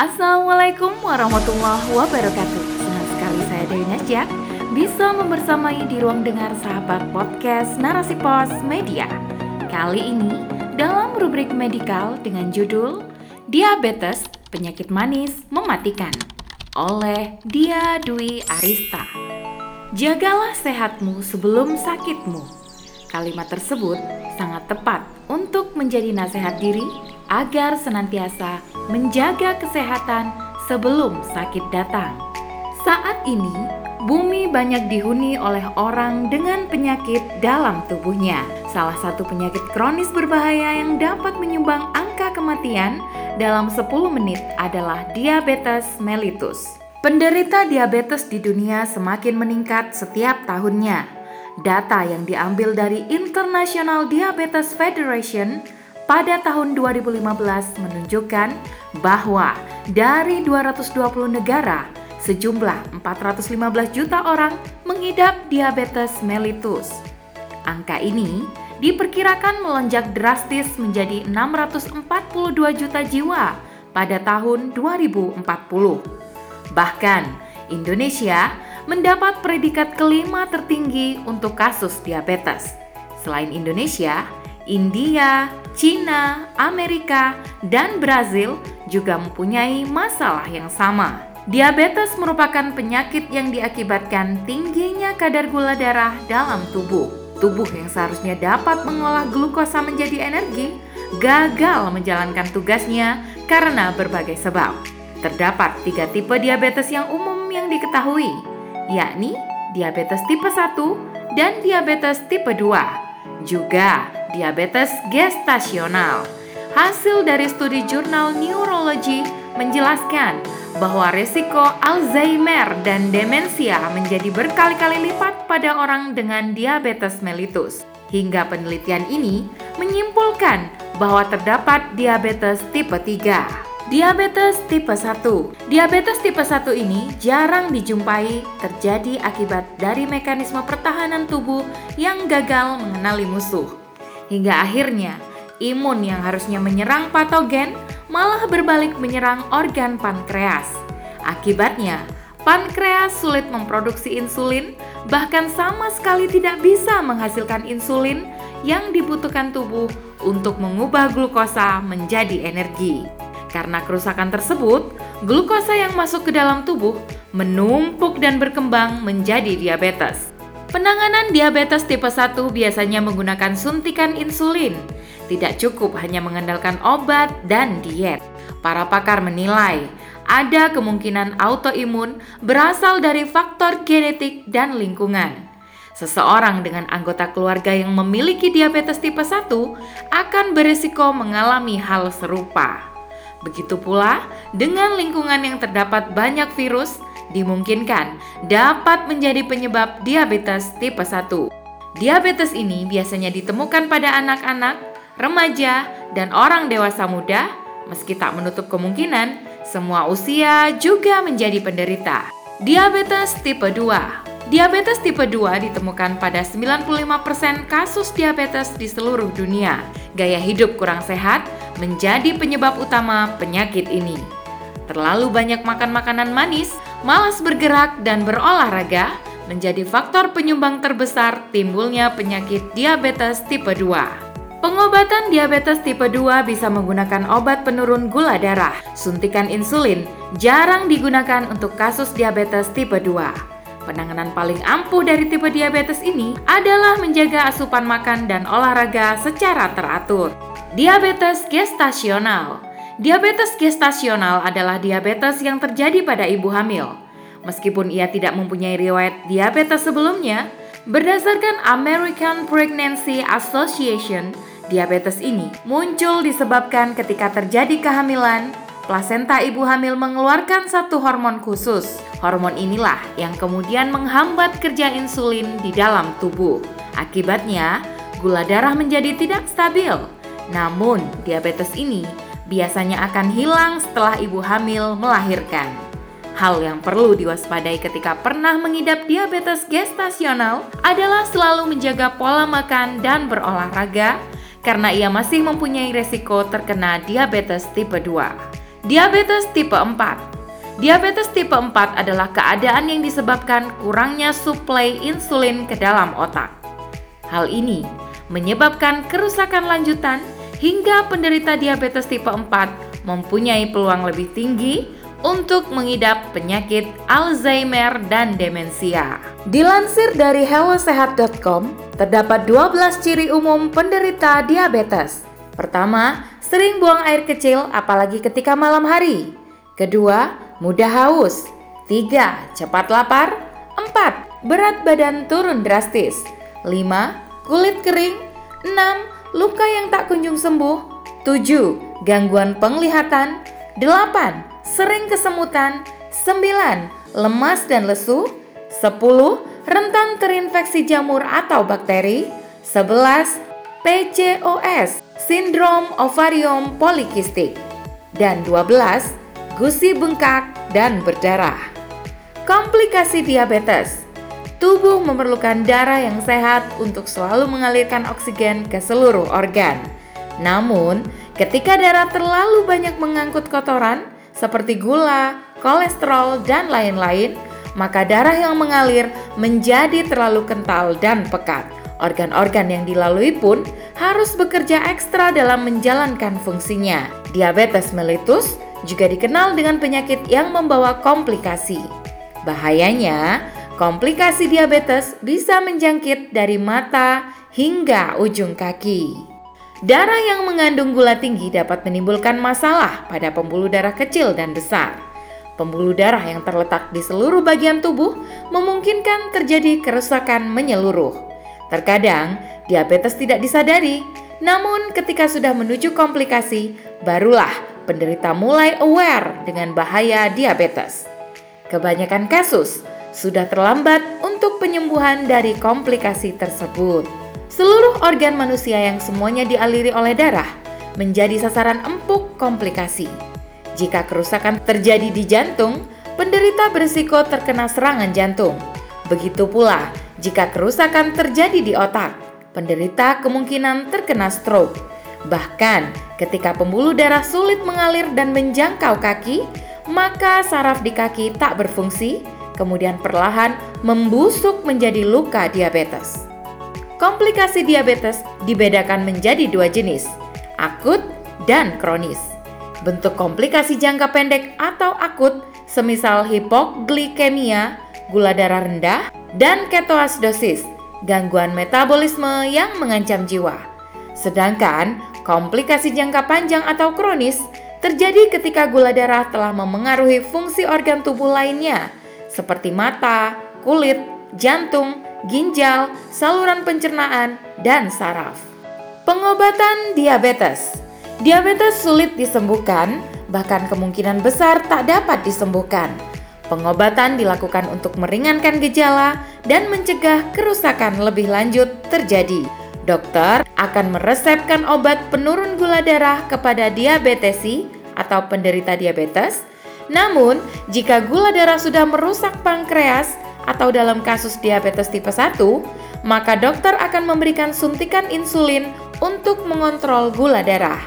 Assalamualaikum warahmatullahi wabarakatuh. Senang sekali saya Dewi Najak bisa membersamai di ruang dengar sahabat podcast Narasi Pos Media. Kali ini dalam rubrik medikal dengan judul Diabetes Penyakit Manis Mematikan oleh Dia Dwi Arista. Jagalah sehatmu sebelum sakitmu. Kalimat tersebut sangat tepat untuk menjadi nasihat diri agar senantiasa menjaga kesehatan sebelum sakit datang. Saat ini, bumi banyak dihuni oleh orang dengan penyakit dalam tubuhnya. Salah satu penyakit kronis berbahaya yang dapat menyumbang angka kematian dalam 10 menit adalah diabetes mellitus. Penderita diabetes di dunia semakin meningkat setiap tahunnya. Data yang diambil dari International Diabetes Federation pada tahun 2015 menunjukkan bahwa dari 220 negara, sejumlah 415 juta orang mengidap diabetes mellitus. Angka ini diperkirakan melonjak drastis menjadi 642 juta jiwa pada tahun 2040. Bahkan, Indonesia mendapat predikat kelima tertinggi untuk kasus diabetes. Selain Indonesia, India, China, Amerika, dan Brazil juga mempunyai masalah yang sama. Diabetes merupakan penyakit yang diakibatkan tingginya kadar gula darah dalam tubuh. Tubuh yang seharusnya dapat mengolah glukosa menjadi energi gagal menjalankan tugasnya karena berbagai sebab. Terdapat tiga tipe diabetes yang umum yang diketahui, yakni diabetes tipe 1 dan diabetes tipe 2. Juga diabetes gestasional. Hasil dari studi jurnal Neurology menjelaskan bahwa risiko Alzheimer dan demensia menjadi berkali-kali lipat pada orang dengan diabetes mellitus. Hingga penelitian ini menyimpulkan bahwa terdapat diabetes tipe 3. Diabetes tipe 1 Diabetes tipe 1 ini jarang dijumpai terjadi akibat dari mekanisme pertahanan tubuh yang gagal mengenali musuh hingga akhirnya imun yang harusnya menyerang patogen malah berbalik menyerang organ pankreas. Akibatnya, pankreas sulit memproduksi insulin, bahkan sama sekali tidak bisa menghasilkan insulin yang dibutuhkan tubuh untuk mengubah glukosa menjadi energi. Karena kerusakan tersebut, glukosa yang masuk ke dalam tubuh menumpuk dan berkembang menjadi diabetes. Penanganan diabetes tipe 1 biasanya menggunakan suntikan insulin. Tidak cukup hanya mengandalkan obat dan diet. Para pakar menilai ada kemungkinan autoimun berasal dari faktor genetik dan lingkungan. Seseorang dengan anggota keluarga yang memiliki diabetes tipe 1 akan berisiko mengalami hal serupa. Begitu pula dengan lingkungan yang terdapat banyak virus, dimungkinkan dapat menjadi penyebab diabetes tipe 1. Diabetes ini biasanya ditemukan pada anak-anak, remaja, dan orang dewasa muda, meski tak menutup kemungkinan semua usia juga menjadi penderita. Diabetes tipe 2 Diabetes tipe 2 ditemukan pada 95% kasus diabetes di seluruh dunia. Gaya hidup kurang sehat menjadi penyebab utama penyakit ini. Terlalu banyak makan makanan manis malas bergerak dan berolahraga menjadi faktor penyumbang terbesar timbulnya penyakit diabetes tipe 2. Pengobatan diabetes tipe 2 bisa menggunakan obat penurun gula darah. Suntikan insulin jarang digunakan untuk kasus diabetes tipe 2. Penanganan paling ampuh dari tipe diabetes ini adalah menjaga asupan makan dan olahraga secara teratur. Diabetes gestasional Diabetes gestasional adalah diabetes yang terjadi pada ibu hamil. Meskipun ia tidak mempunyai riwayat diabetes sebelumnya, berdasarkan American Pregnancy Association, diabetes ini muncul disebabkan ketika terjadi kehamilan, plasenta ibu hamil mengeluarkan satu hormon khusus. Hormon inilah yang kemudian menghambat kerja insulin di dalam tubuh. Akibatnya, gula darah menjadi tidak stabil. Namun, diabetes ini biasanya akan hilang setelah ibu hamil melahirkan. Hal yang perlu diwaspadai ketika pernah mengidap diabetes gestasional adalah selalu menjaga pola makan dan berolahraga karena ia masih mempunyai resiko terkena diabetes tipe 2. Diabetes tipe 4 Diabetes tipe 4 adalah keadaan yang disebabkan kurangnya suplai insulin ke dalam otak. Hal ini menyebabkan kerusakan lanjutan hingga penderita diabetes tipe 4 mempunyai peluang lebih tinggi untuk mengidap penyakit Alzheimer dan demensia. Dilansir dari hellosehat.com, terdapat 12 ciri umum penderita diabetes. Pertama, sering buang air kecil apalagi ketika malam hari. Kedua, mudah haus. Tiga, cepat lapar. Empat, berat badan turun drastis. Lima, kulit kering. Enam, luka yang tak kunjung sembuh. Tujuh, gangguan penglihatan. Delapan, sering kesemutan. Sembilan, lemas dan lesu. Sepuluh, rentan terinfeksi jamur atau bakteri. Sebelas, PCOS sindrom ovarium polikistik, dan 12 gusi bengkak dan berdarah. Komplikasi diabetes Tubuh memerlukan darah yang sehat untuk selalu mengalirkan oksigen ke seluruh organ. Namun, ketika darah terlalu banyak mengangkut kotoran seperti gula, kolesterol, dan lain-lain, maka darah yang mengalir menjadi terlalu kental dan pekat. Organ-organ yang dilalui pun harus bekerja ekstra dalam menjalankan fungsinya. Diabetes mellitus juga dikenal dengan penyakit yang membawa komplikasi. Bahayanya, komplikasi diabetes bisa menjangkit dari mata hingga ujung kaki. Darah yang mengandung gula tinggi dapat menimbulkan masalah pada pembuluh darah kecil dan besar. Pembuluh darah yang terletak di seluruh bagian tubuh memungkinkan terjadi kerusakan menyeluruh. Terkadang diabetes tidak disadari, namun ketika sudah menuju komplikasi, barulah penderita mulai aware dengan bahaya diabetes. Kebanyakan kasus sudah terlambat untuk penyembuhan dari komplikasi tersebut. Seluruh organ manusia yang semuanya dialiri oleh darah menjadi sasaran empuk komplikasi. Jika kerusakan terjadi di jantung, penderita berisiko terkena serangan jantung. Begitu pula jika kerusakan terjadi di otak, penderita kemungkinan terkena stroke. Bahkan, ketika pembuluh darah sulit mengalir dan menjangkau kaki, maka saraf di kaki tak berfungsi, kemudian perlahan membusuk menjadi luka diabetes. Komplikasi diabetes dibedakan menjadi dua jenis, akut dan kronis. Bentuk komplikasi jangka pendek atau akut, semisal hipoglikemia, gula darah rendah, dan ketoasidosis, gangguan metabolisme yang mengancam jiwa. Sedangkan komplikasi jangka panjang atau kronis terjadi ketika gula darah telah memengaruhi fungsi organ tubuh lainnya seperti mata, kulit, jantung, ginjal, saluran pencernaan, dan saraf. Pengobatan diabetes. Diabetes sulit disembuhkan, bahkan kemungkinan besar tak dapat disembuhkan Pengobatan dilakukan untuk meringankan gejala dan mencegah kerusakan lebih lanjut terjadi. Dokter akan meresepkan obat penurun gula darah kepada diabetesi atau penderita diabetes. Namun, jika gula darah sudah merusak pankreas atau dalam kasus diabetes tipe 1, maka dokter akan memberikan suntikan insulin untuk mengontrol gula darah.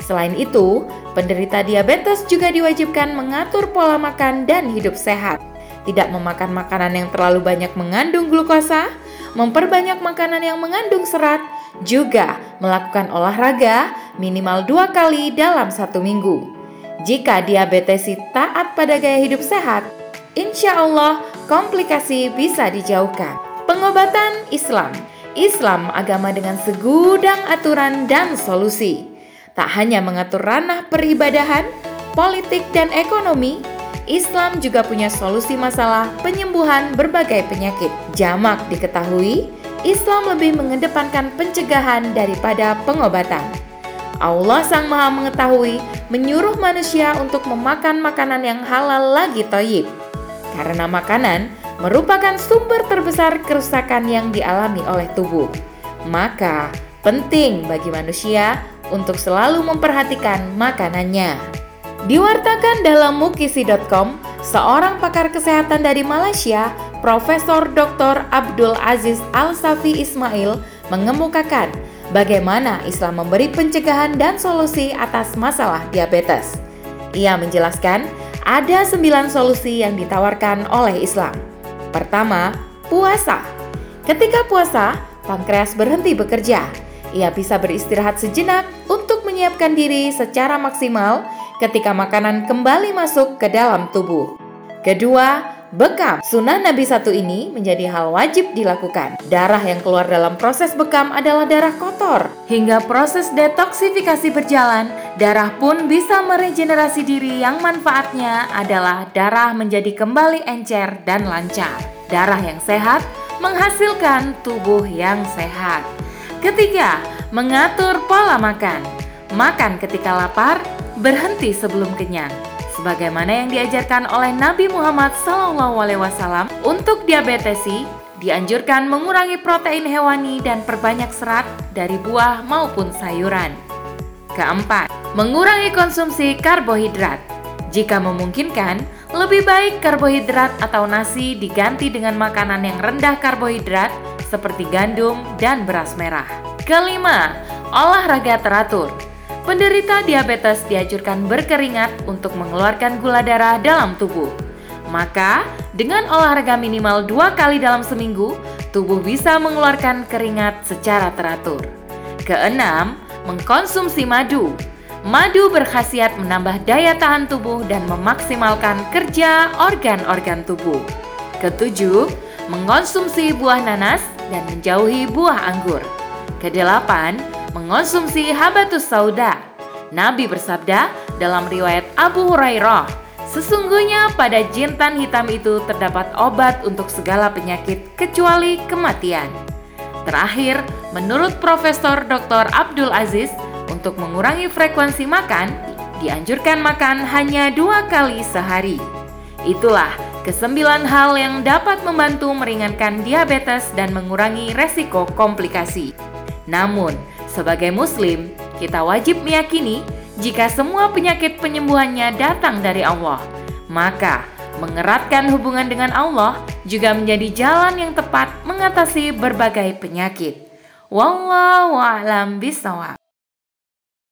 Selain itu, Penderita diabetes juga diwajibkan mengatur pola makan dan hidup sehat. Tidak memakan makanan yang terlalu banyak mengandung glukosa, memperbanyak makanan yang mengandung serat, juga melakukan olahraga minimal dua kali dalam satu minggu. Jika diabetes taat pada gaya hidup sehat, insya Allah komplikasi bisa dijauhkan. Pengobatan Islam Islam agama dengan segudang aturan dan solusi tak hanya mengatur ranah peribadahan, politik, dan ekonomi, Islam juga punya solusi masalah penyembuhan berbagai penyakit. Jamak diketahui, Islam lebih mengedepankan pencegahan daripada pengobatan. Allah Sang Maha Mengetahui menyuruh manusia untuk memakan makanan yang halal lagi toyib. Karena makanan merupakan sumber terbesar kerusakan yang dialami oleh tubuh. Maka penting bagi manusia untuk selalu memperhatikan makanannya. Diwartakan dalam mukisi.com, seorang pakar kesehatan dari Malaysia, Profesor Dr. Abdul Aziz Al-Safi Ismail mengemukakan bagaimana Islam memberi pencegahan dan solusi atas masalah diabetes. Ia menjelaskan ada sembilan solusi yang ditawarkan oleh Islam. Pertama, puasa. Ketika puasa, pankreas berhenti bekerja. Ia bisa beristirahat sejenak untuk menyiapkan diri secara maksimal ketika makanan kembali masuk ke dalam tubuh. Kedua, Bekam, sunnah Nabi satu ini menjadi hal wajib dilakukan. Darah yang keluar dalam proses bekam adalah darah kotor. Hingga proses detoksifikasi berjalan, darah pun bisa meregenerasi diri yang manfaatnya adalah darah menjadi kembali encer dan lancar. Darah yang sehat menghasilkan tubuh yang sehat. Ketiga, mengatur pola makan. Makan ketika lapar, berhenti sebelum kenyang sebagaimana yang diajarkan oleh Nabi Muhammad SAW untuk diabetesi dianjurkan mengurangi protein hewani dan perbanyak serat dari buah maupun sayuran. Keempat, mengurangi konsumsi karbohidrat. Jika memungkinkan, lebih baik karbohidrat atau nasi diganti dengan makanan yang rendah karbohidrat seperti gandum dan beras merah. Kelima, olahraga teratur. Penderita diabetes dianjurkan berkeringat untuk mengeluarkan gula darah dalam tubuh. Maka, dengan olahraga minimal dua kali dalam seminggu, tubuh bisa mengeluarkan keringat secara teratur. Keenam, mengkonsumsi madu. Madu berkhasiat menambah daya tahan tubuh dan memaksimalkan kerja organ-organ tubuh. Ketujuh, mengkonsumsi buah nanas dan menjauhi buah anggur. Kedelapan, mengonsumsi habatus sauda. Nabi bersabda dalam riwayat Abu Hurairah, sesungguhnya pada jintan hitam itu terdapat obat untuk segala penyakit kecuali kematian. Terakhir, menurut Profesor Dr. Abdul Aziz, untuk mengurangi frekuensi makan, dianjurkan makan hanya dua kali sehari. Itulah kesembilan hal yang dapat membantu meringankan diabetes dan mengurangi resiko komplikasi. Namun, sebagai Muslim, kita wajib meyakini jika semua penyakit penyembuhannya datang dari Allah, maka mengeratkan hubungan dengan Allah juga menjadi jalan yang tepat mengatasi berbagai penyakit. Wallahu a'lam bishawab.